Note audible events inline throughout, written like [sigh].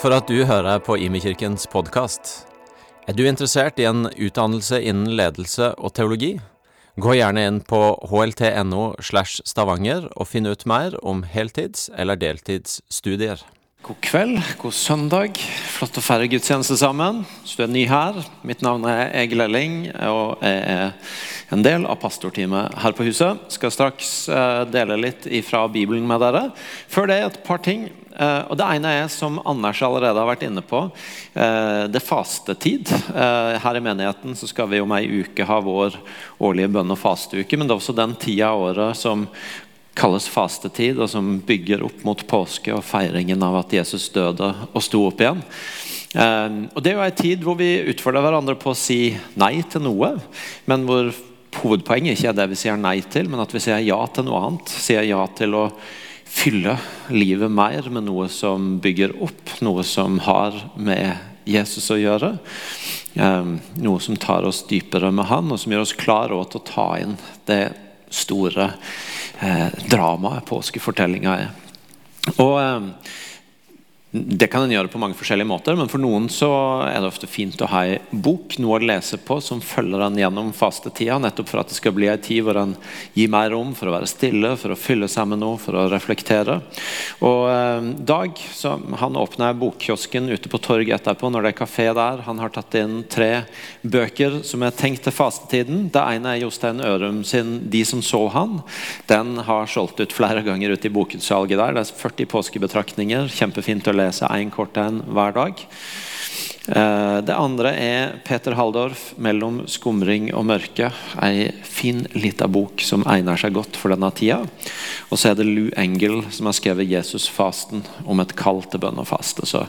For at du hører på Imekirkens podkast. Er du interessert i en utdannelse innen ledelse og teologi? Gå gjerne inn på hlt.no slash stavanger og finn ut mer om heltids- eller deltidsstudier. God kveld, god søndag. Flott å feire gudstjeneste sammen. Hvis du er ny her, mitt navn er Egil Elling, og jeg er en del av pastorteamet her på huset. Skal straks eh, dele litt fra Bibelen med dere. Før det et par ting. Eh, og Det ene er, som Anders allerede har vært inne på, eh, det fastetid. Her i menigheten så skal vi om ei uke ha vår årlige bønn- og fasteuke, men det er også den tida av året som kalles fastetid, og som bygger opp mot påske og feiringen av at Jesus døde og sto opp igjen. Og Det er jo en tid hvor vi utfordrer hverandre på å si nei til noe, men hvor hovedpoenget ikke er det vi sier nei til, men at vi sier ja til noe annet. Sier ja til å fylle livet mer med noe som bygger opp, noe som har med Jesus å gjøre. Ehm, noe som tar oss dypere med han, og som gjør oss klare til å ta inn det store eh, dramaet påskefortellinga er. Og eh, det kan en gjøre på mange forskjellige måter, men for noen så er det ofte fint å ha ei bok, noe å lese på, som følger en gjennom fastetida. Nettopp for at det skal bli ei tid hvor en gir mer rom for å være stille, for å fylle seg med noe, for å reflektere. Og eh, Dag så han åpna bokkiosken ute på torget etterpå, når det er kafé der. Han har tatt inn tre bøker som er tenkt til fastetiden. Det ene er Jostein Ørum sin 'De som så han'. Den har solgt ut flere ganger ute i bokutsalget der. Det er 40 påskebetraktninger. Kjempefint å lese én kort en hver dag. Eh, det andre er Peter Haldorf 'Mellom skumring og mørke'. Ei fin lita bok som egner seg godt for denne tida. Og så er det Lou Engel som har skrevet 'Jesusfasten', om et kall til bønn og faste. Så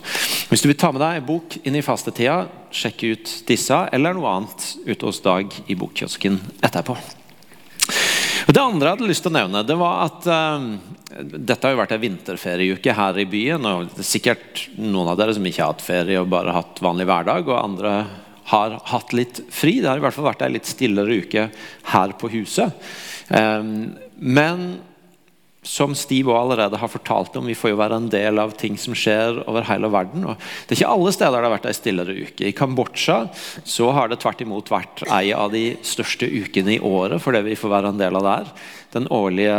hvis du vil ta med deg ei bok inn i fastetida, sjekk ut disse eller noe annet ute hos Dag i bokkiosken etterpå. Det andre jeg hadde lyst til å nevne, det var at uh, dette har jo vært en vinterferieuke her i byen. og det er Sikkert noen av dere som ikke har hatt ferie og bare hatt vanlig hverdag. Og andre har hatt litt fri. Det har i hvert fall vært en litt stillere uke her på huset. Um, men som Steve allerede har fortalt om, vi får jo være en del av ting som skjer over hele verden. Og det er ikke alle steder det har vært ei stillere uke. I Kambodsja så har det tvert imot vært ei av de største ukene i året for det vi får være en del av der den årlige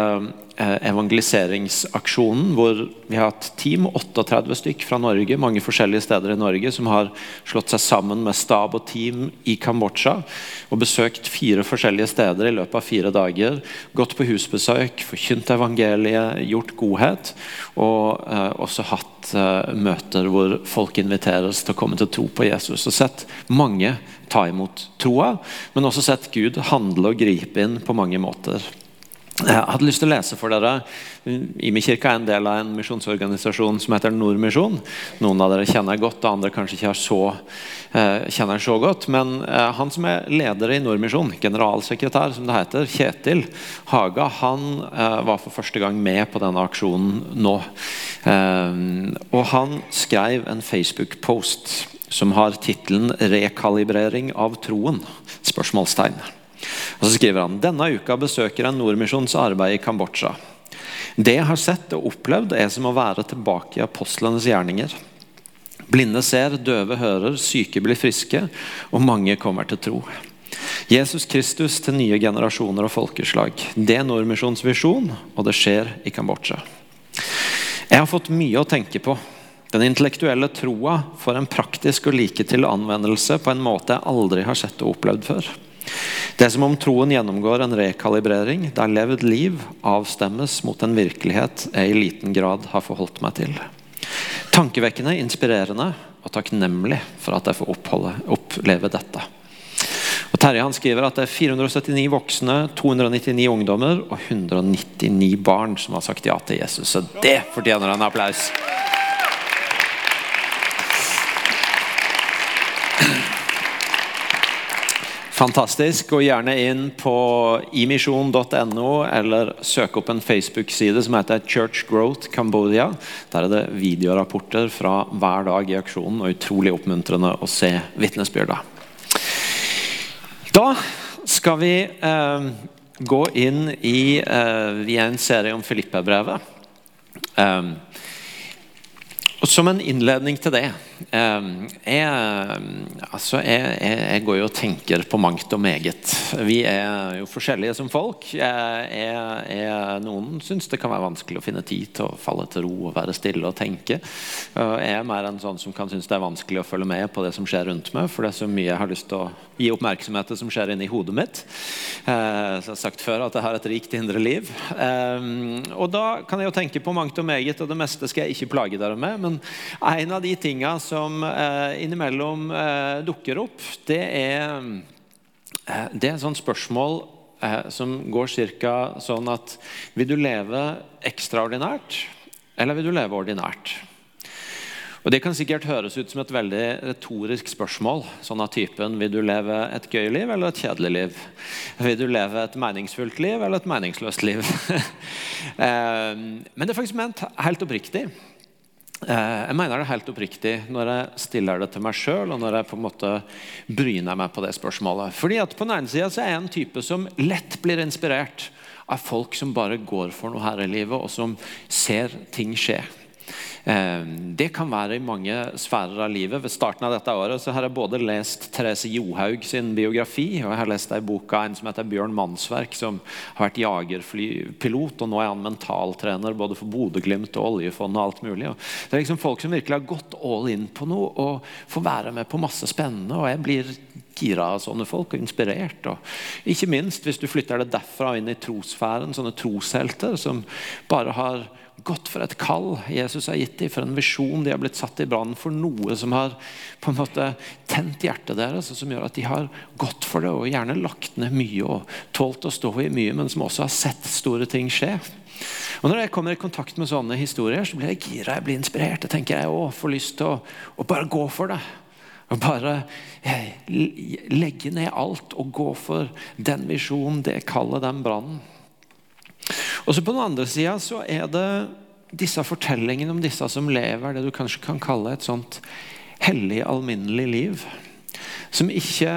eh, evangeliseringsaksjonen hvor vi har hatt team, 38 stykk fra Norge, mange forskjellige steder i Norge, som har slått seg sammen med stab og team i Kambodsja og besøkt fire forskjellige steder i løpet av fire dager. Gått på husbesøk, forkynt evangeliet, gjort godhet. Og eh, også hatt eh, møter hvor folk inviteres til å komme til tro på Jesus. Og sett mange ta imot troa, men også sett Gud handle og gripe inn på mange måter. Jeg hadde lyst til å lese for dere Imi kirke er en del av en misjonsorganisasjon som heter Nordmisjon. Noen av dere kjenner godt, andre kanskje ikke så, eh, kjenner så godt. Men eh, han som er leder i Nordmisjon, generalsekretær som det heter, Kjetil Haga, han eh, var for første gang med på denne aksjonen nå. Og han skrev en Facebook-post som har tittelen 'Rekalibrering av troen?' spørsmålstegn. Og så skriver han denne uka besøker en Nordmisjons arbeid i Kambodsja. Det jeg har sett og opplevd, er som å være tilbake i apostlenes gjerninger. Blinde ser, døve hører, syke blir friske, og mange kommer til tro. Jesus Kristus til nye generasjoner og folkeslag. Det er Nordmisjons visjon, og det skjer i Kambodsja. Jeg har fått mye å tenke på. Den intellektuelle troa får en praktisk og like anvendelse på en måte jeg aldri har sett og opplevd før. Det er som om troen gjennomgår en rekalibrering, der levd liv avstemmes mot en virkelighet jeg i liten grad har forholdt meg til. Tankevekkende, inspirerende og takknemlig for at jeg får oppholde, oppleve dette. Og Terje han skriver at det er 479 voksne, 299 ungdommer og 199 barn som har sagt ja til Jesus. Så det fortjener en applaus. Fantastisk. Gå gjerne inn på imisjon.no, eller søk opp en Facebook-side som heter Church Growth Cambodia. Der er det videorapporter fra hver dag i aksjonen, og utrolig oppmuntrende å se vitnesbyrda. Da skal vi eh, gå inn i eh, Vi er en serie om Filippe-brevet. Eh, Som en innledning til det jeg, altså jeg, jeg, går jo og tenker på mangt og meget. Vi er jo forskjellige som folk. Jeg, noen syns det kan være vanskelig å finne tid til å falle til ro og være stille og tenke. Jeg er mer en sånn som kan synes det er vanskelig å følge med på det som skjer rundt meg. For det er så mye jeg har lyst til å gi oppmerksomhet til som skjer inni hodet mitt. Eh, så jeg har sagt før at jeg har et rikt indre liv. Og da kan jeg jo tenke på mangt og meget, og det meste skal jeg ikke plage dere med. men en av de tinga som eh, innimellom eh, dukker opp, det er, eh, det er et sånt spørsmål som går ca. sånn at Vil du leve ekstraordinært, eller vil du leve ordinært? Og Det kan sikkert høres ut som et veldig retorisk spørsmål. sånn av typen, Vil du leve et gøy liv eller et kjedelig liv? Vil du leve et meningsfullt liv eller et meningsløst liv? [laughs] Men det er faktisk ment helt oppriktig. Eh, jeg mener det helt oppriktig når jeg stiller det til meg sjøl, og når jeg på en måte bryner meg på det spørsmålet. Fordi at På den ene sida er jeg en type som lett blir inspirert av folk som bare går for noe her i livet, og som ser ting skje. Eh, det kan være i mange sfærer av livet. Ved starten av dette året så har jeg både lest Therese Johaug sin biografi, og jeg har lest ei bok av en som heter Bjørn Mannsverk, som har vært jagerflypilot, og nå er han mentaltrener både for Bodø-Glimt og oljefondet og alt mulig. Det er liksom folk som virkelig har gått all in på noe og får være med på masse spennende. og jeg blir gira av sånne folk og inspirert. Og ikke minst hvis du flytter det derfra inn i trosfæren, sånne troshelter som bare har gått for et kall Jesus har gitt dem, for en visjon de har blitt satt i brann for noe som har på en måte tent hjertet deres, og som gjør at de har gått for det og gjerne lagt ned mye og tålt å stå i mye, men som også har sett store ting skje. Og Når jeg kommer i kontakt med sånne historier, så blir jeg gira, jeg blir inspirert. Jeg tenker jeg òg får lyst til å, å bare gå for det. Og bare eh, legge ned alt og gå for den visjonen, det kallet, den brannen. Og så På den andre sida så er det disse fortellingene om disse som lever det du kanskje kan kalle et sånt hellig, alminnelig liv. Som ikke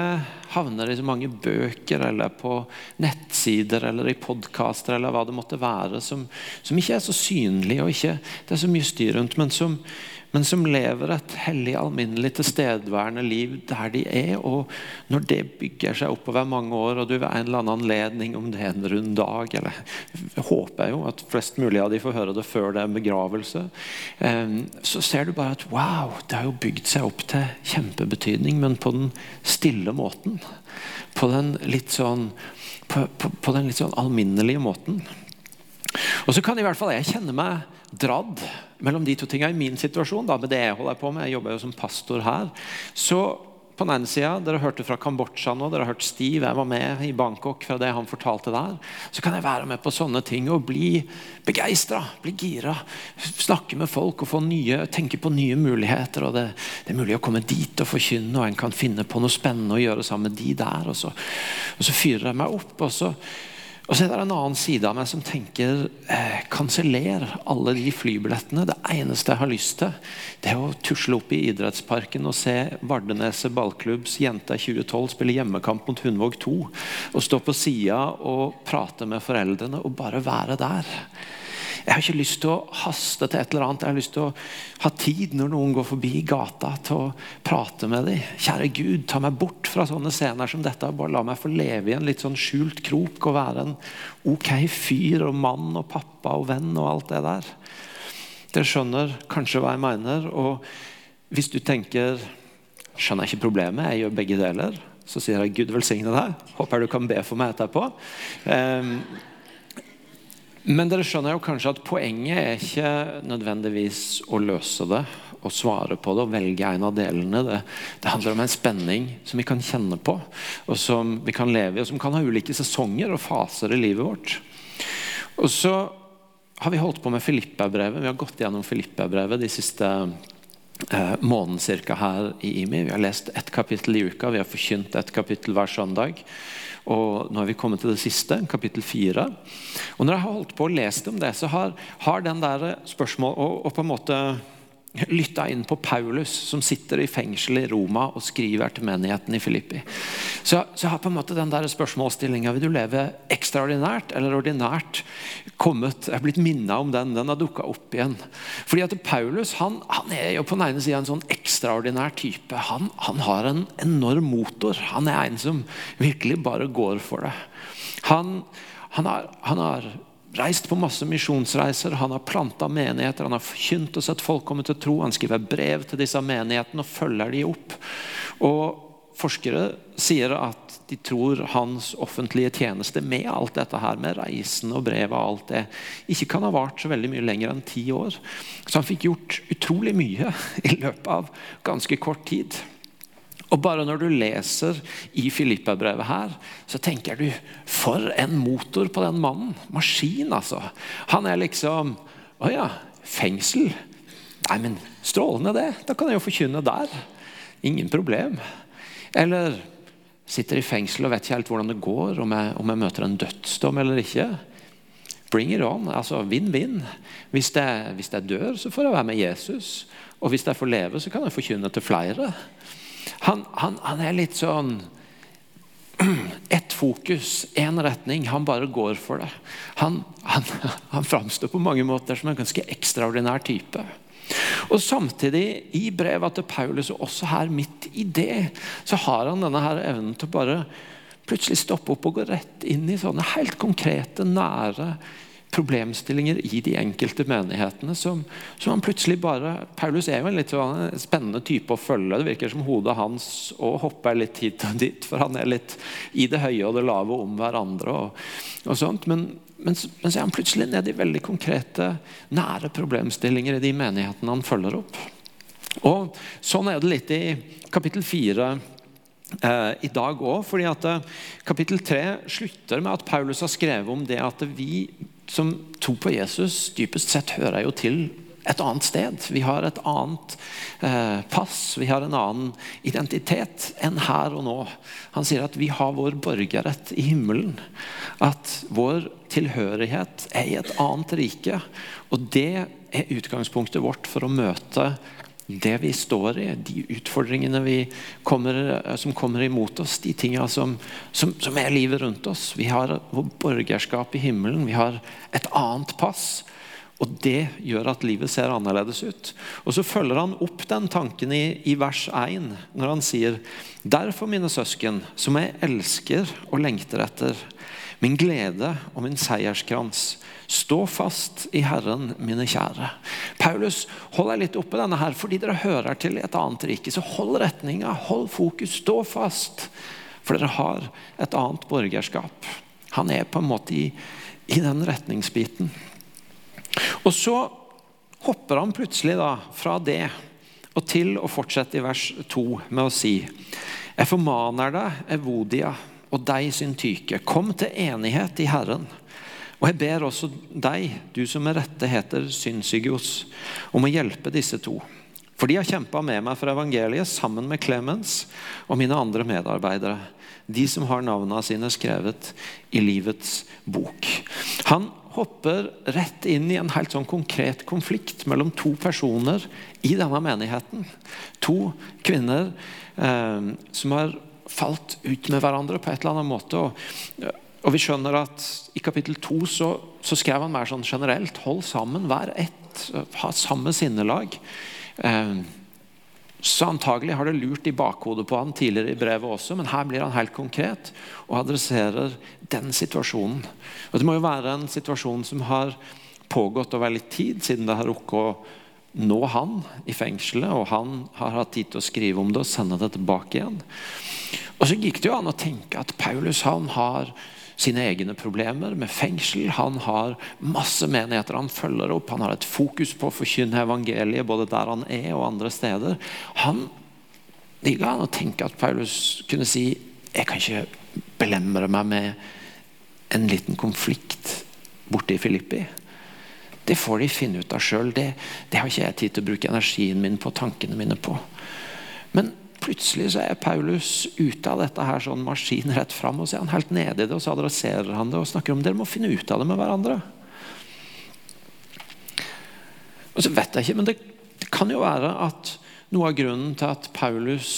havner i så mange bøker eller på nettsider eller i podkaster eller hva det måtte være. Som, som ikke er så synlig og ikke det er så mye styr rundt, men som, men som lever et hellig, alminnelig, tilstedeværende liv der de er. Og når det bygger seg oppover mange år, og du ved en eller annen anledning, om det er en rund dag eller jeg håper jo at flest mulig av de får høre det før det er en begravelse, eh, så ser du bare at wow, det har jo bygd seg opp til kjempebetydning, men på den stille måten. På den litt sånn, på, på, på den litt sånn alminnelige måten. Og så kan i hvert fall jeg kjenne meg dradd mellom de to tingene. I min situasjon, da, med det jeg holder på med, jeg jobber jo som pastor her, så på den ene sida, Dere hørte fra Kambodsja nå, dere har hørt Steve. Jeg var med i Bangkok fra det han fortalte der. Så kan jeg være med på sånne ting og bli begeistra, bli gira. Snakke med folk og nye, tenke på nye muligheter. og det, det, er mulig å komme dit og forkynne, og en kan finne på noe spennende å gjøre sammen med de der. Og så, og så fyrer jeg meg opp. og så og så er det en annen side av meg som tenker eh, kanseller alle de flybillettene. Det eneste jeg har lyst til, det er å tusle opp i idrettsparken og se Vardeneset ballklubbs jenter 2012 spille hjemmekamp mot Hundvåg 2. Og stå på sida og prate med foreldrene og bare være der. Jeg har ikke lyst til å haste til et eller annet. Jeg har lyst til å ha tid når noen går forbi gata, til å prate med dem. Kjære Gud, ta meg bort fra sånne scener som dette. Bare la meg få leve i en litt sånn skjult krok og være en ok fyr og mann og pappa og venn og alt det der. Dere skjønner kanskje hva jeg mener. Og hvis du tenker skjønner jeg ikke problemet, jeg gjør begge deler. Så sier jeg Gud velsigne deg. Håper du kan be for meg etterpå. Um, men dere skjønner jo kanskje at poenget er ikke nødvendigvis å løse det og svare på det og velge en av delene. Det, det, handler om en spenning som vi kan kjenne på, og som vi kan leve i, og som kan ha ulike sesonger og faser i livet vårt. Og så har vi holdt på med Filippa-brevet. Vi har gått gjennom Filippa-brevet de siste eh, måneden cirka her i IMI. Vi har lest ett kapittel i uka, vi har forkynt ett kapittel hver søndag. Og nå er vi kommet til det siste, kapittel fire. Og når jeg har holdt på og lest om det, så har, har den der spørsmål og, og, på en måte lytta inn på Paulus, som sitter i fengsel i Roma og skriver til menigheten i Filippi. Så, så har på en måte den der spørsmålsstillinga vil du leve ekstraordinært eller ordinært, kommet, jeg er blitt minna om den. Den har dukka opp igjen. Fordi at Paulus han, han, er jo på den ene sida en sånn ekstraordinær type. Han, han har en enorm motor. Han er en som virkelig bare går for det. Han, han har, han har reist på masse misjonsreiser, han har planta menigheter, han har forkynt og sett folk komme til tro. Han skriver brev til disse menighetene og følger de opp. Og Forskere sier at de tror hans offentlige tjeneste med alt dette her, med reisen og brevet og alt det, ikke kan ha vart så veldig mye lenger enn ti år. Så han fikk gjort utrolig mye [laughs] i løpet av ganske kort tid. Og bare når du leser i Filippa-brevet her, så tenker du For en motor på den mannen. Maskin, altså. Han er liksom Å ja, fengsel? Nei, men strålende, det. Da kan jeg jo forkynne der. Ingen problem. Eller sitter i fengsel og vet ikke helt hvordan det går, om jeg, om jeg møter en dødsdom eller ikke. Bring it on. altså Vinn-vinn. Hvis, hvis, jeg dør, så får jeg være med Jesus. Og hvis jeg får leve, så kan jeg forkynne til flere. Han, han, han er litt sånn [clears throat] ett fokus, én retning. Han bare går for det. Han, han, [laughs] han framstår på mange måter som en ganske ekstraordinær type. Og Samtidig, i brevet til Paulus, og også her midt i det, så har han denne her evnen til å bare plutselig stoppe opp og gå rett inn i sånne helt konkrete, nære problemstillinger i de enkelte menighetene som, som, han plutselig bare Paulus er jo en litt sånn spennende type å følge. Det virker som hodet hans òg hopper litt hit og dit, for han er litt i det høye og det lave om hverandre. og, og sånt, men, men, men, så er han plutselig nede i veldig konkrete, nære problemstillinger i de menighetene han følger opp. Og Sånn er det litt i kapittel fire eh, i dag òg. fordi at eh, Kapittel tre slutter med at Paulus har skrevet om det at vi som tror på Jesus, dypest sett hører jo til et annet sted. Vi har et annet eh, pass, vi har en annen identitet enn her og nå. Han sier at vi har vår borgerrett i himmelen. At vår tilhørighet er i et annet rike. Og det er utgangspunktet vårt for å møte det vi står i, de utfordringene kommer, som kommer imot oss, de tingene som, som, som, er livet rundt oss. Vi har vår borgerskap i himmelen, vi har et annet pass. Og Det gjør at livet ser annerledes ut. Og Så følger han opp den tanken i, i vers 1, når han sier Derfor, mine søsken, som jeg elsker og lengter etter, min glede og min seierskrans, Stå fast i Herren, mine kjære. Paulus hold deg litt oppe denne her, fordi dere hører til et annet rike. Så hold retninga, hold fokus, stå fast. For dere har et annet borgerskap. Han er på en måte i, i den retningsbiten. Og så hopper han plutselig da fra det og til å fortsette i vers 2 med å si Jeg formaner deg, Evodia, og deg, Syntyke, kom til enighet i Herren. Og jeg ber også deg, du som med rette heter Synsygios, om å hjelpe disse to. For de har kjempa med meg for evangeliet sammen med Clemens og mine andre medarbeidere. De som har navnene sine skrevet i livets bok. Han hopper rett inn i en helt sånn konkret konflikt mellom to personer i denne menigheten. To kvinner eh, som har falt ut med hverandre på et eller annet måte. Og, og vi skjønner at I kapittel 2 så, så, skrev han mer sånn generelt. Hold sammen, vær ett. Ha samme sinnelag. Eh, så antagelig har det lurt i bakhodet på han tidligere i brevet også, men her blir han helt konkret og adresserer den situasjonen. Og Det må jo være en situasjon som har pågått over litt tid, siden det har rukket å nå han i fengselet, og han har hatt tid til å skrive om det og sende det tilbake igjen. Og Så gikk det jo an å tenke at Paulus han har sine egne problemer med fengsel. Han har masse menigheter han følger opp. Han har et fokus på å forkynne evangeliet både der han er og andre steder. Han gikk an å tenke at Paulus kunne si jeg kan ikke belemre meg med en liten konflikt borte i Filippi. Det får de finne ut av sjøl. Det, det, har ikke jeg tid til å bruke energien min på, tankene mine på. Men plutselig så er Paulus ute av dette her sånn maskin rett fram. Og så er han helt nede i det, og så adresserer han det og snakker om dere må finne ut av det med hverandre. Og så vet jeg ikke, men det, det kan jo være at noe av grunnen til at Paulus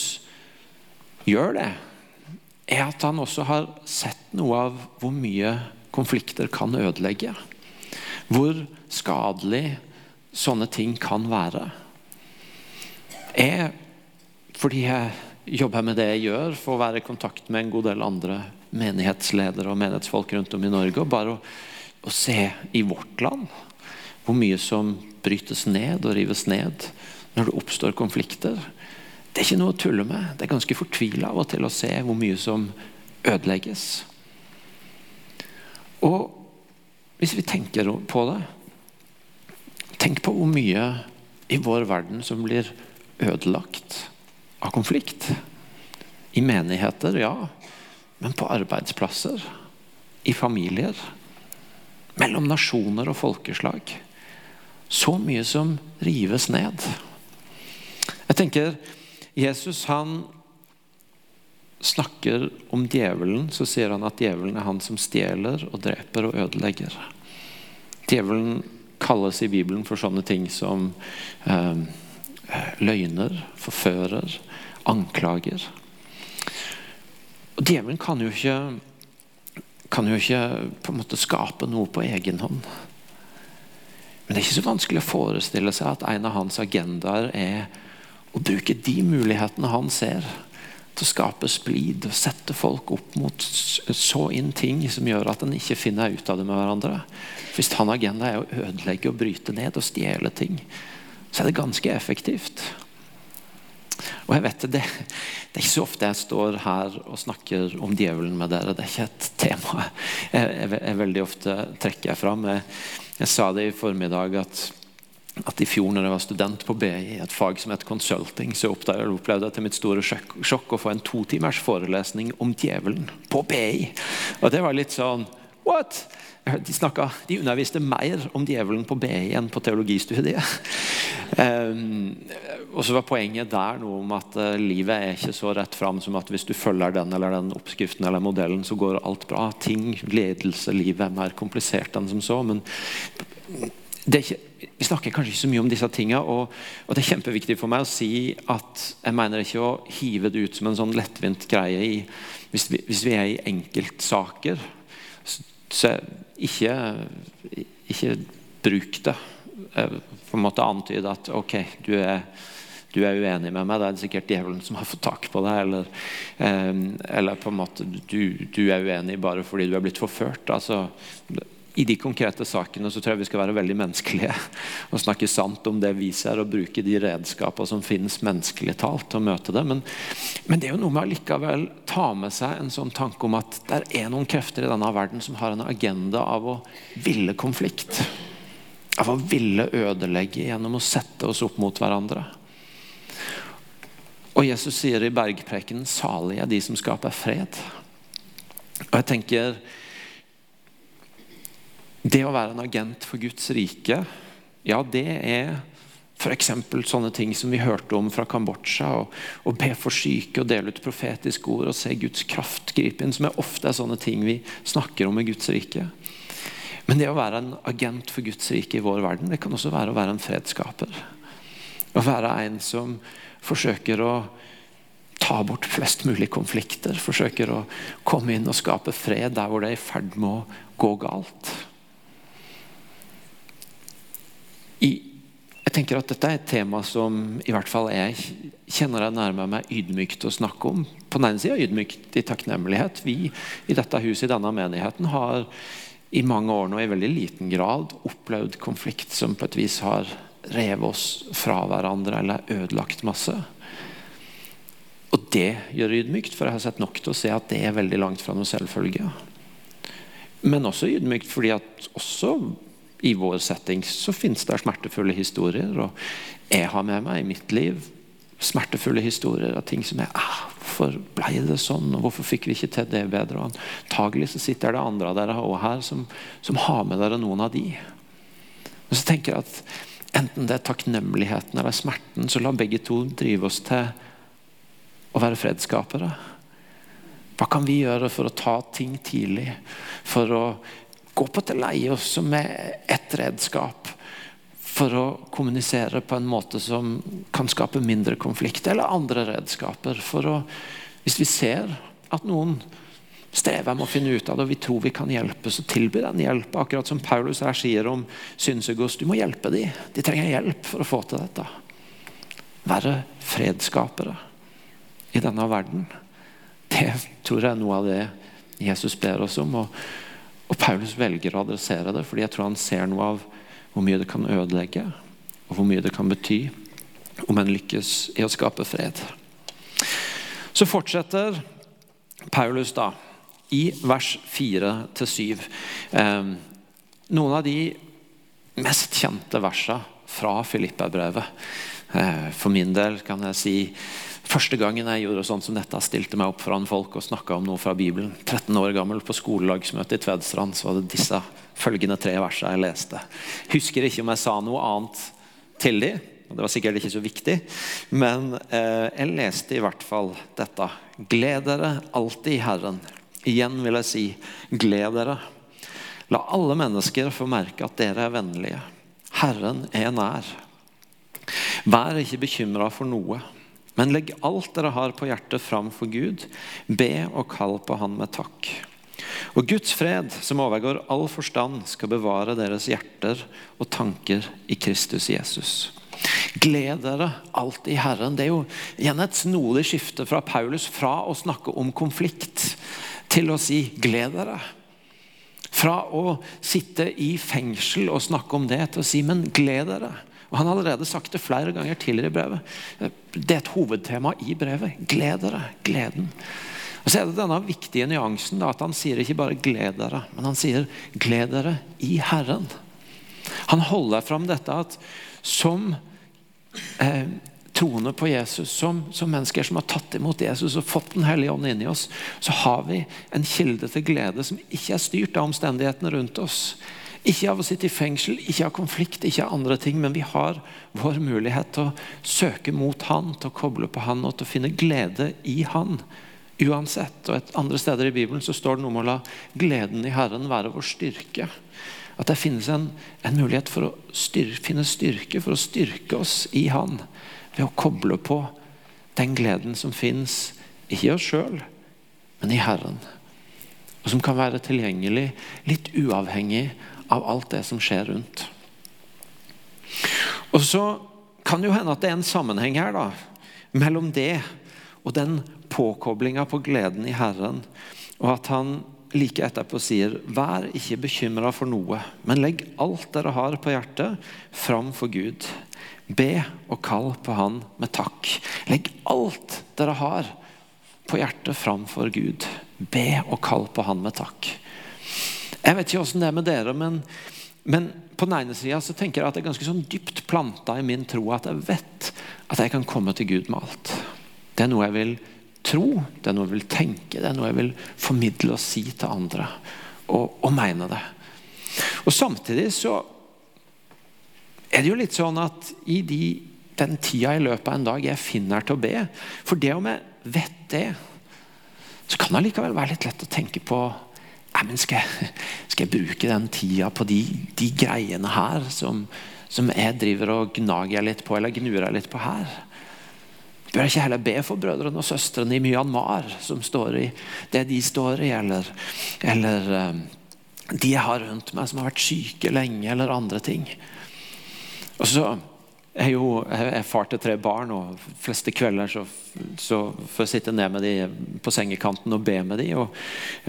gjør det, er at han også har sett noe av hvor mye konflikter kan ødelegge. Hvor skadelig sånne ting kan være. Jeg, fordi jeg jobber med det jeg gjør, for å være i kontakt med en god del andre menighetsledere og menighetsfolk rundt om i Norge, og bare å, å se i vårt land hvor mye som brytes ned og rives ned når det oppstår konflikter. Det er ikke noe å tulle med. Det er ganske fortvila av og til å se hvor mye som ødelegges. Og hvis vi tenker på det Tenk på hvor mye i vår verden som blir ødelagt av konflikt. I menigheter, ja. Men på arbeidsplasser. I familier. Mellom nasjoner og folkeslag. Så mye som rives ned. Jeg tenker Jesus han snakker om djevelen, så sier han at djevelen er han som stjeler og dreper og ødelegger. Djevelen kalles i Bibelen for sånne ting som eh, løgner, forfører, anklager. Og Djevelen kan jo ikke, kan jo ikke på en måte skape noe på egen hånd. Men det er ikke så vanskelig å forestille seg at en av hans agendaer er å bruke de mulighetene han ser til å skape splid og sette folk opp mot så inn ting som gjør at en ikke finner ut av det med hverandre. Hvis hans agenda er å ødelegge og bryte ned og stjele ting, så er det ganske effektivt. Og jeg vet det, det er ikke så ofte jeg står her og snakker om djevelen med dere. Det er ikke et tema jeg, jeg, jeg veldig ofte trekker jeg fram. Jeg, jeg sa det i formiddag at at i fjor når jeg var student på BI, et fag som het consulting, så opplevde jeg til mitt store sjokk å få en to timers forelesning om djevelen på BI. Og det var litt sånn What? De, snakket, de underviste mer om djevelen på BI enn på teologistudiet. Um, [laughs] og så var Poenget der noe om at uh, livet er ikke så rett fram som at hvis du følger den eller den oppskriften eller modellen, så går alt bra. Ting, ledelse, livet er mer komplisert enn som så. Men ikke, vi snakker kanskje ikke så mye om disse tingene, og, og, det er kjempeviktig for meg å si at jeg mener ikke å hive det ut som en sånn lettvint greie i, hvis, vi, hvis vi er i enkeltsaker. Så, ikke, ikke bruk det. På en måte antyde at ok, du er, du er uenig med meg, det er sikkert djevelen som har fått tak på deg. Eller, eh, eller på en måte du, du, er uenig bare fordi du er blitt forført. altså i de konkrete sakene så tror jeg vi skal være veldig menneskelige [laughs] og snakke sant om det vi ser, og bruke de redskaper som finnes menneskelig talt, til å møte det. Men, men, det er jo noe med å likevel ta med seg en sånn tanke om at det er noen krefter i denne verden som har en agenda av å ville konflikt. Av å ville ødelegge gjennom å sette oss opp mot hverandre. Og Jesus sier i bergpreken 'salige er de som skaper fred'. Og jeg tenker det å være en agent for Guds rike, ja, det er f.eks. sånne ting som vi hørte om fra Kambodsja. Å be for syke og dele ut profetiske ord og se Guds kraft gripe inn. Som er ofte er sånne ting vi snakker om i Guds rike. Men det å være en agent for Guds rike i vår verden, det kan også være å være en fredsskaper. Å være en som forsøker å ta bort flest mulig konflikter. Forsøker å komme inn og skape fred der hvor det er i ferd med å gå galt. Jeg tenker at Dette er et tema som i hvert fall jeg kjenner jeg nærmer meg ydmykt å snakke om. På den ene sida ydmykt i takknemlighet. Vi i dette huset i denne menigheten har i mange år nå i veldig liten grad opplevd konflikt som på et vis har revet oss fra hverandre eller ødelagt masse. Og det gjør det ydmykt, for jeg har sett nok til å se at det er veldig langt fra noe selvfølge. Men også ydmykt fordi at også i vår setting så finnes det smertefulle historier. Og jeg har med meg i mitt liv smertefulle historier av ting som er ah, Hvorfor ble det sånn, og hvorfor fikk vi ikke til det bedre? Og antagelig så sitter det andre av dere også her som, som har med dere noen av de. Men så tenker jeg at enten det er takknemligheten eller smerten, så la begge to drive oss til å være fredsskapere. Hva kan vi gjøre for å ta ting tidlig? For å gå på til leie også med ett redskap for å kommunisere på en måte som kan skape mindre konflikt, eller andre redskaper for å Hvis vi ser at noen strever med å finne ut av det, og vi tror vi kan hjelpe, så tilby den hjelp. Akkurat som Paulus her sier om synsegods. Du må hjelpe dem. De trenger hjelp for å få til dette. Være fredsskapere i denne verden. Det tror jeg er noe av det Jesus ber oss om. Og, og Paulus velger å adressere det, fordi jeg tror han ser noe av hvor mye det kan ødelegge, og hvor mye det kan bety om en lykkes i å skape fred. Så fortsetter Paulus da i vers 4-7. Eh, noen av de mest kjente versene fra Filippa-brevet. Eh, for min del kan jeg si Første gangen jeg gjorde sånn som dette, stilte meg opp foran folk og snakka om noe fra Bibelen. 13 år gammel på skolelagsmøte i Tvedstrand så var det disse følgende tre versene jeg leste. Husker ikke om jeg sa noe annet til dem. Det var sikkert ikke så viktig, men eh, jeg leste i hvert fall dette. Gled dere alltid i Herren. Igjen vil jeg si, gled dere. La alle mennesker få merke at dere er vennlige. Herren er nær. Vær ikke bekymra for noe. Men legg alt dere har på hjertet fram for Gud. Be og kall på Han med takk. Og Guds fred, som overgår all forstand, skal bevare deres hjerter og tanker i Kristus Jesus. Gled dere alltid i Herren. Det er jo igjen et snodig skifte fra Paulus fra å snakke om konflikt til å si 'gled dere'. Fra å sitte i fengsel og snakke om det til å si 'men gled dere'. Og Han har allerede sagt det flere ganger tidligere i brevet. Det er et hovedtema i brevet. Gled dere. Gleden. Og så er det denne viktige nyansen da, at Han sier ikke bare 'gled dere', men han sier 'gled dere i Herren'. Han holder fram dette at som eh, troende på Jesus, som, som, mennesker som har tatt imot Jesus og fått Den hellige ånd inni oss, så har vi en kilde til glede som ikke er styrt av omstendighetene rundt oss. Ikke av å sitte i fengsel, ikke av konflikt, ikke av andre ting, men vi har vår mulighet til å søke mot Han, til å koble på Han og til å finne glede i Han. Uansett. Og et Andre steder i Bibelen så står det noe om å la gleden i Herren være vår styrke. At det finnes en, en mulighet for å styrke, finne styrke for å styrke oss i Han. Ved å koble på den gleden som finnes, ikke i oss sjøl, men i Herren. Og som kan være tilgjengelig litt uavhengig av alt det som skjer rundt. Og så kan det jo hende at det er en sammenheng her da, mellom det og den påkoblinga på gleden i Herren, og at han like etterpå sier Vær ikke bekymra for noe, men legg alt dere har på hjertet, fram for Gud. Be og kall på Han med takk. Legg alt dere har på hjertet, fram for Gud. Be og kall på Han med takk. Jeg vet ikke åssen det er med dere, men, men på den ene sida tenker jeg at det er ganske sånn dypt planta i min tro at jeg vet at jeg kan komme til Gud med alt. Det er noe jeg vil tro, det er noe jeg vil tenke, det er noe jeg vil formidle og si til andre. Og, og mene det. Og Samtidig så er det jo litt sånn at i de, den tida i løpet av en dag jeg finner til å be For det om jeg vet det, så kan det likevel være litt lett å tenke på Men skal jeg, skal jeg bruke den tida på de, de greiene her som, som, jeg driver og gnager litt på, eller gnurer litt på her? Bør jeg ikke heller be for brødrene og søstrene i Myanmar, som står i det de står i, eller, eller um, de jeg har rundt meg som har vært syke lenge, eller andre ting? Og så er jo jeg far til tre barn, og fleste kvelder så, så får jeg sitte ned med dem på sengekanten og be med dem. Og,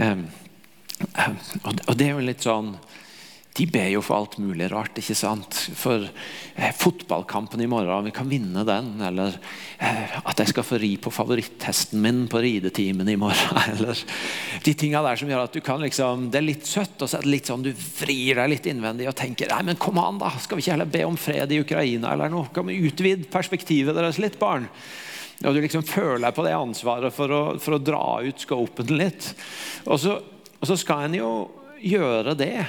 um, og det er jo litt sånn de ber jo for alt mulig rart. ikke sant? For eh, fotballkampen i morgen, vi kan vinne den. Eller eh, at jeg skal få ri på favoritthesten min på ridetimen i morgen. [laughs] Eller de tinga der som gjør at du kan liksom Det er litt søtt, og så er det litt sånn du vrir deg litt innvendig og tenker nei, men kom an da, skal vi ikke heller be om fred i Ukraina eller noe? Kan vi utvide perspektivet deres litt, barn? Og du liksom føler deg på det ansvaret for å, for å dra ut scopen litt. Og så og så skal en jo gjøre det.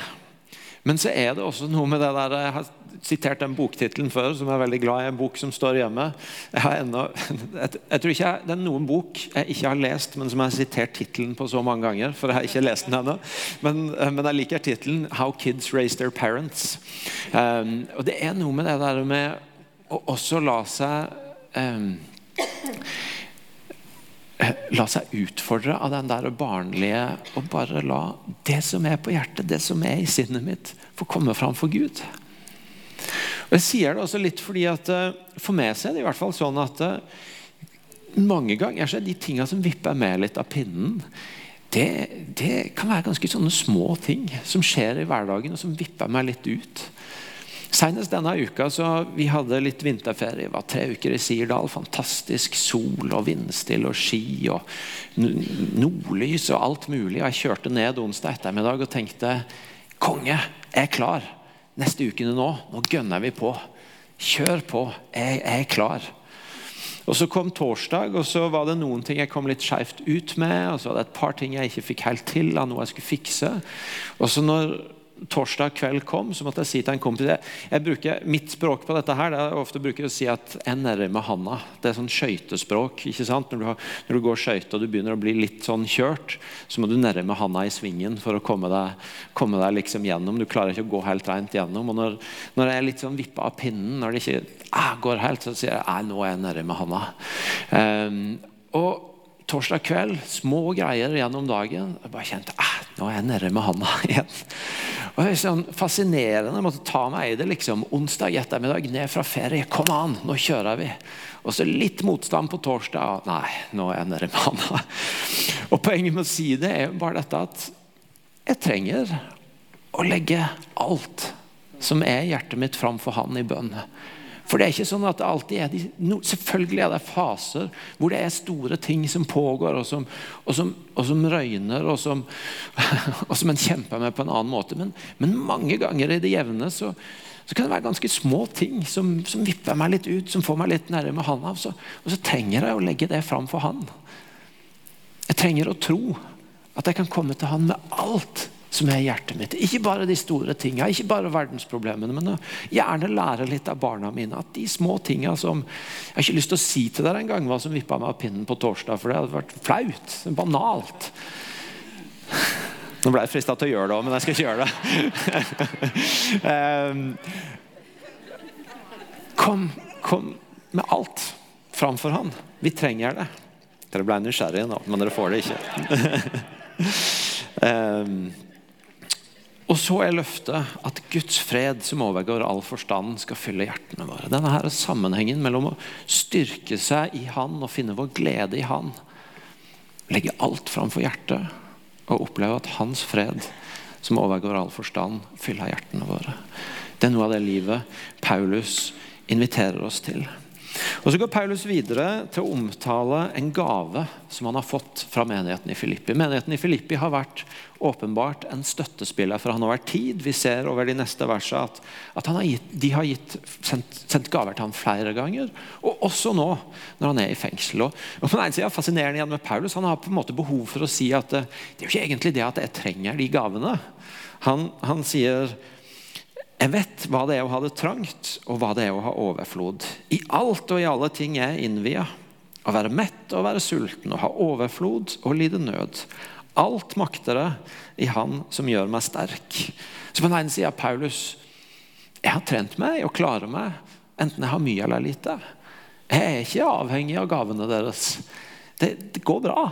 Men så er det også noe med det der Jeg har sitert den boktittelen før, som jeg er veldig glad i. En bok som står hjemme. Jeg, har enda, jeg, jeg tror ikke jeg, Det er noen bok jeg ikke har lest, men som jeg har sitert tittelen på så mange ganger. For jeg har ikke lest den ennå. Men, men, jeg liker tittelen 'How Kids Raise Their Parents'. Um, og Det er noe med det der med å også la seg um, La seg utfordre av den der barnlige og bare la det som er på hjertet, det som er i sinnet mitt, få komme fram for Gud. Og Jeg sier det også litt fordi at eh, For meg er det i hvert fall sånn at eh, mange ganger så er de tingene som vipper med litt av pinnen, det, det, kan være ganske sånne små ting som skjer i hverdagen, og som vipper meg litt ut. Senest denne uka så vi hadde litt vinterferie. Det var tre uker i Sirdal. Fantastisk sol og vindstille og ski og nordlys og alt mulig. Jeg kjørte ned onsdag ettermiddag og tenkte konge, jeg er klar. Neste ukene nå, nå gønner vi på. Kjør på. Jeg, er klar. Og Så kom torsdag, og så var det noen ting jeg kom litt skjevt ut med. og så var det et par ting jeg ikke fikk helt til av noe jeg skulle fikse. Og så når torsdag kveld kom, så måtte jeg si til en kompis jeg, jeg bruker, Mitt språk på dette her, det er ofte bruker å si at 'jeg nærmer handa'. Det er sånn skøytespråk. ikke sant? Når du, har, når du går skøyte og du begynner å bli litt sånn kjørt, så må du nærme handa i svingen for å komme deg, komme deg liksom gjennom. Du klarer ikke å gå helt rent gjennom. og Når, når jeg er litt sånn vippa av pinnen, når det ikke ah, går helt, så sier jeg nå er jeg nærme handa. Um, og torsdag kveld, små greier gjennom dagen. Jeg bare kjente ah, nå er jeg nede med handa [laughs] igjen. Og det er sånn Fascinerende. Jeg måtte ta meg i det. liksom, Onsdag ettermiddag, ned fra ferie. Kom an, nå kjører vi. Og så litt motstand på torsdag. Nei, nå er jeg nede med handa. Og Poenget med å si det er bare dette at jeg trenger å legge alt som er hjertet mitt, framfor Han i bønn. For det er ikke sånn at det alltid er de, no, Selvfølgelig er det faser hvor det er store ting som pågår, og som, og som, og som røyner, og som, [laughs] og som en kjemper med på en annen måte. Men, men mange ganger i det jevne så, så, kan det være ganske små ting som, som, vipper meg litt ut, som får meg litt nærmere han av. Så, og så trenger jeg å legge det fram for han. Jeg trenger å tro at jeg kan komme til han med alt som er hjertet mitt. Ikke bare de store tingene, ikke bare verdensproblemene, men gjerne lære litt av barna mine. At de små tingene som Jeg har ikke lyst til å si til dere engang hva som vippa meg av pinnen på torsdag, for det hadde vært flaut. Banalt. Nå ble jeg frista til å gjøre det òg, men jeg skal ikke gjøre det. Ehm, kom, kom med alt framfor han. Vi trenger det. Dere ble nysgjerrige nå, men dere får det ikke. um, [laughs] Og så er løftet at Guds fred, som overgår all forstand, skal fylle hjertene våre. Denne her sammenhengen mellom å styrke seg i Han og finne vår glede i Han. Legge alt framfor hjertet og oppleve at Hans fred, som overgår all forstand, fyller hjertene våre. Det er noe av det livet Paulus inviterer oss til. Og Så går Paulus videre til å omtale en gave som han har fått fra menigheten i Filippi. Menigheten i Filippi har vært åpenbart en støttespiller for han over tid. Vi ser over de neste versene at, at har gitt, de har gitt, sendt, sendt, gaver til ham flere ganger. Og også nå, når han er i fengsel. Og, på den ene siden Fascinerende igjen med Paulus, han har på en måte behov for å si at det, det er jo ikke egentlig det at jeg trenger de gavene. Han, han sier jeg vet hva det er å ha det trangt, og hva det er å ha overflod. I alt og i alle ting er jeg innvia. Å være mett og være sulten, å ha overflod og lide nød. Alt makter jeg i Han som gjør meg sterk. Så på den ene sida Paulus jeg har trent meg og klarer meg, enten jeg har mye eller lite. Jeg er ikke avhengig av gavene deres. Det, det går bra.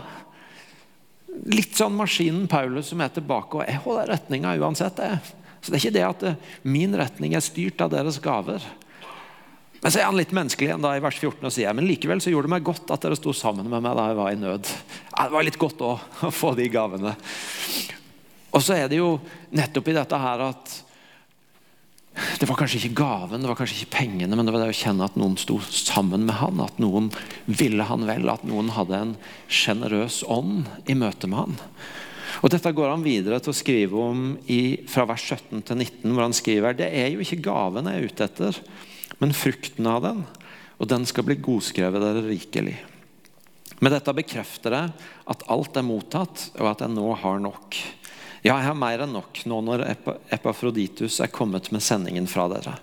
Litt sånn maskinen Paulus som er tilbake, og jeg holder retninga uansett. det. Så det er ikke det at eh, min retning er styrt av deres gaver. Men så er han litt menneskelig igjen da i vers 14 og sier men likevel så gjorde det meg godt at dere sto sammen med meg da jeg var i nød. Ja, det var litt godt òg [laughs] å få de gavene. Og så er det jo nettopp i dette her at det var kanskje ikke gaven, det var kanskje ikke pengene, men det var det å kjenne at noen sto sammen med han, at noen ville han vel, at noen hadde en sjenerøs ånd i møte med han. Og Dette går han videre til å skrive om i, fra vers 17 til 19, hvor han skriver det er jo ikke gaven jeg er ute etter, men frukten av den, og den skal bli godskrevet dere rikelig. Med dette bekrefter jeg at alt er mottatt, og at jeg nå har nok. Ja, jeg har mer enn nok nå når Epafroditus er kommet med sendingen fra dere.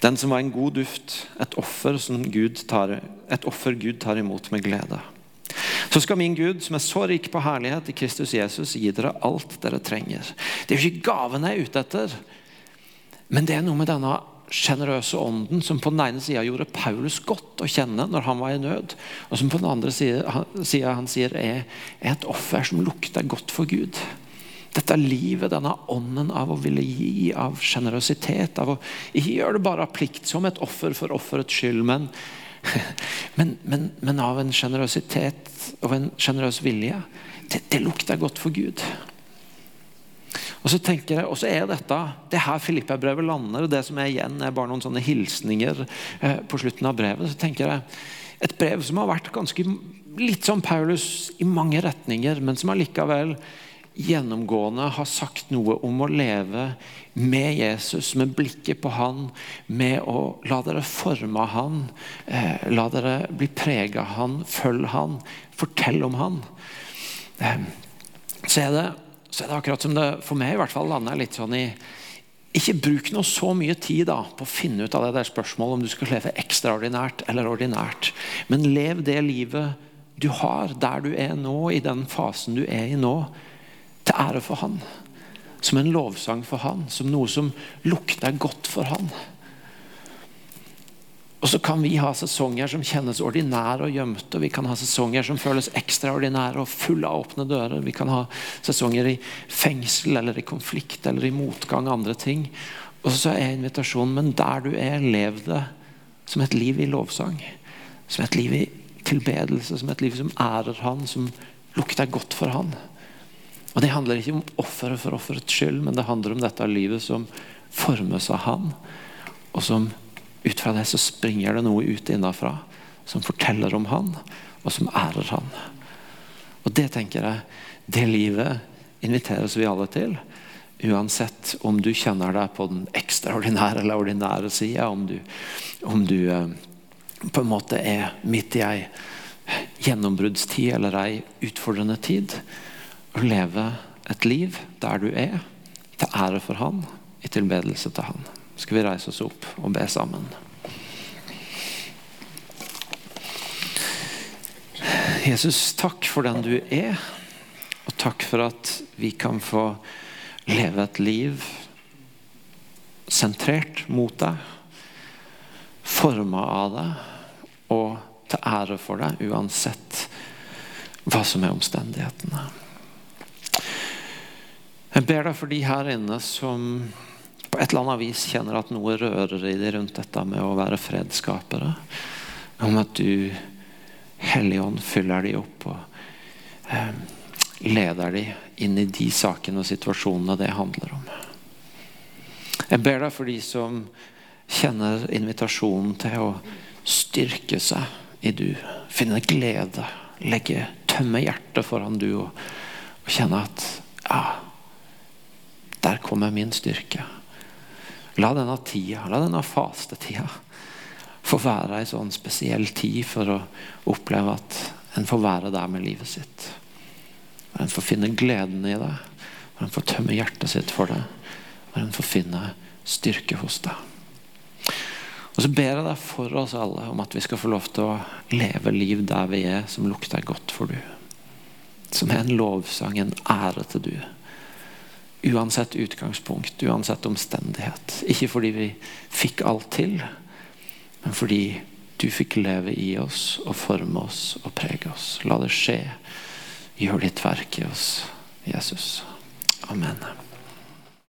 Den som var en god duft, et offer, Gud tar, et offer Gud tar imot med glede. Så skal min Gud, som er så rik på herlighet i Kristus Jesus, gi dere alt dere trenger. Det er jo ikke gavene jeg er ute etter, men det er noe med denne sjenerøse ånden som på den ene sida gjorde Paulus godt å kjenne når han var i nød, og som på den andre sida han sier er, er et offer som lukter godt for Gud. Dette livet, denne ånden av å ville gi, av sjenerøsitet. Av å ikke gjøre det bare av plikt, som et offer for offerets skyld, men, [laughs] men, men, men av en sjenerøsitet og en sjenerøs vilje. Det, det lukter godt for Gud. Og så tenker jeg, og så er dette det her Filippa-brevet lander. og Det som er igjen, er bare noen sånne hilsninger eh, på slutten av brevet. Så tenker jeg, Et brev som har vært ganske litt som Paulus i mange retninger, men som allikevel gjennomgående har sagt noe om å leve med Jesus, med blikket på han, med å la dere forme han, eh, la dere bli prega av han, følg han, fortell om han. Eh, så er det så er det akkurat som det for meg i hvert fall lander litt sånn i Ikke bruk noe så mye tid da, på å finne ut av det der spørsmålet om du skal leve ekstraordinært eller ordinært. Men lev det livet du har der du er nå, i den fasen du er i nå, til ære for Han. Som en lovsang for Han, som noe som lukter godt for Han. Og så kan vi ha sesonger som kjennes ordinære og gjemte. Vi kan ha sesonger som føles ekstraordinære og fulle av åpne dører. Vi kan ha sesonger i fengsel eller i konflikt eller i motgang og andre ting. Og så er invitasjonen, men der du er, lev det som et liv i lovsang. Som et liv i tilbedelse, som et liv som ærer Han, som lukter godt for Han. Og Det handler ikke om offeret for offerets skyld, men det handler om dette livet som formes av Han, og som ut fra det så springer det noe ut innafra som forteller om han, og som ærer han. Og det tenker jeg, det livet inviteres vi alle til. Uansett om du kjenner deg på den ekstraordinære eller ordinære sida, om om du eh, på en måte er midt i ei gjennombruddstid eller ei utfordrende tid. Å leve et liv der du er, til ære for Han, i tilbedelse til Han skal vi reise oss opp og be sammen. Jesus, takk for den du er, og takk for at vi kan få leve et liv sentrert mot deg, forma av deg og til ære for deg, uansett hva som er omstendighetene. Jeg ber deg for de her inne som på et eller annet vis kjenner at noe rører i dem rundt dette med å være fredsskapere. Om at du, Hellige Ånd, fyller dem opp og eh, leder dem inn i de sakene og situasjonene det handler om. Jeg ber deg for de som kjenner invitasjonen til å styrke seg i du. Finne glede. Legge tømme hjertet foran du og, og kjenne at ja, der kommer min styrke. La denne tida, la denne fastetida få være ei sånn spesiell tid for å oppleve at en får være der med livet sitt. Og en får finne gleden i det. Og en får tømme hjertet sitt for det. Og en får finne styrke hos deg. Og så ber jeg deg for oss alle om at vi skal få lov til å leve liv der vi er, som lukter godt for du. Som er en lovsang, en ære til du. Uansett utgangspunkt, uansett omstendighet. Ikke fordi vi fikk alt til, men fordi du fikk leve i oss og forme oss og prege oss. La det skje. Gjør ditt verk i oss, Jesus. Amen.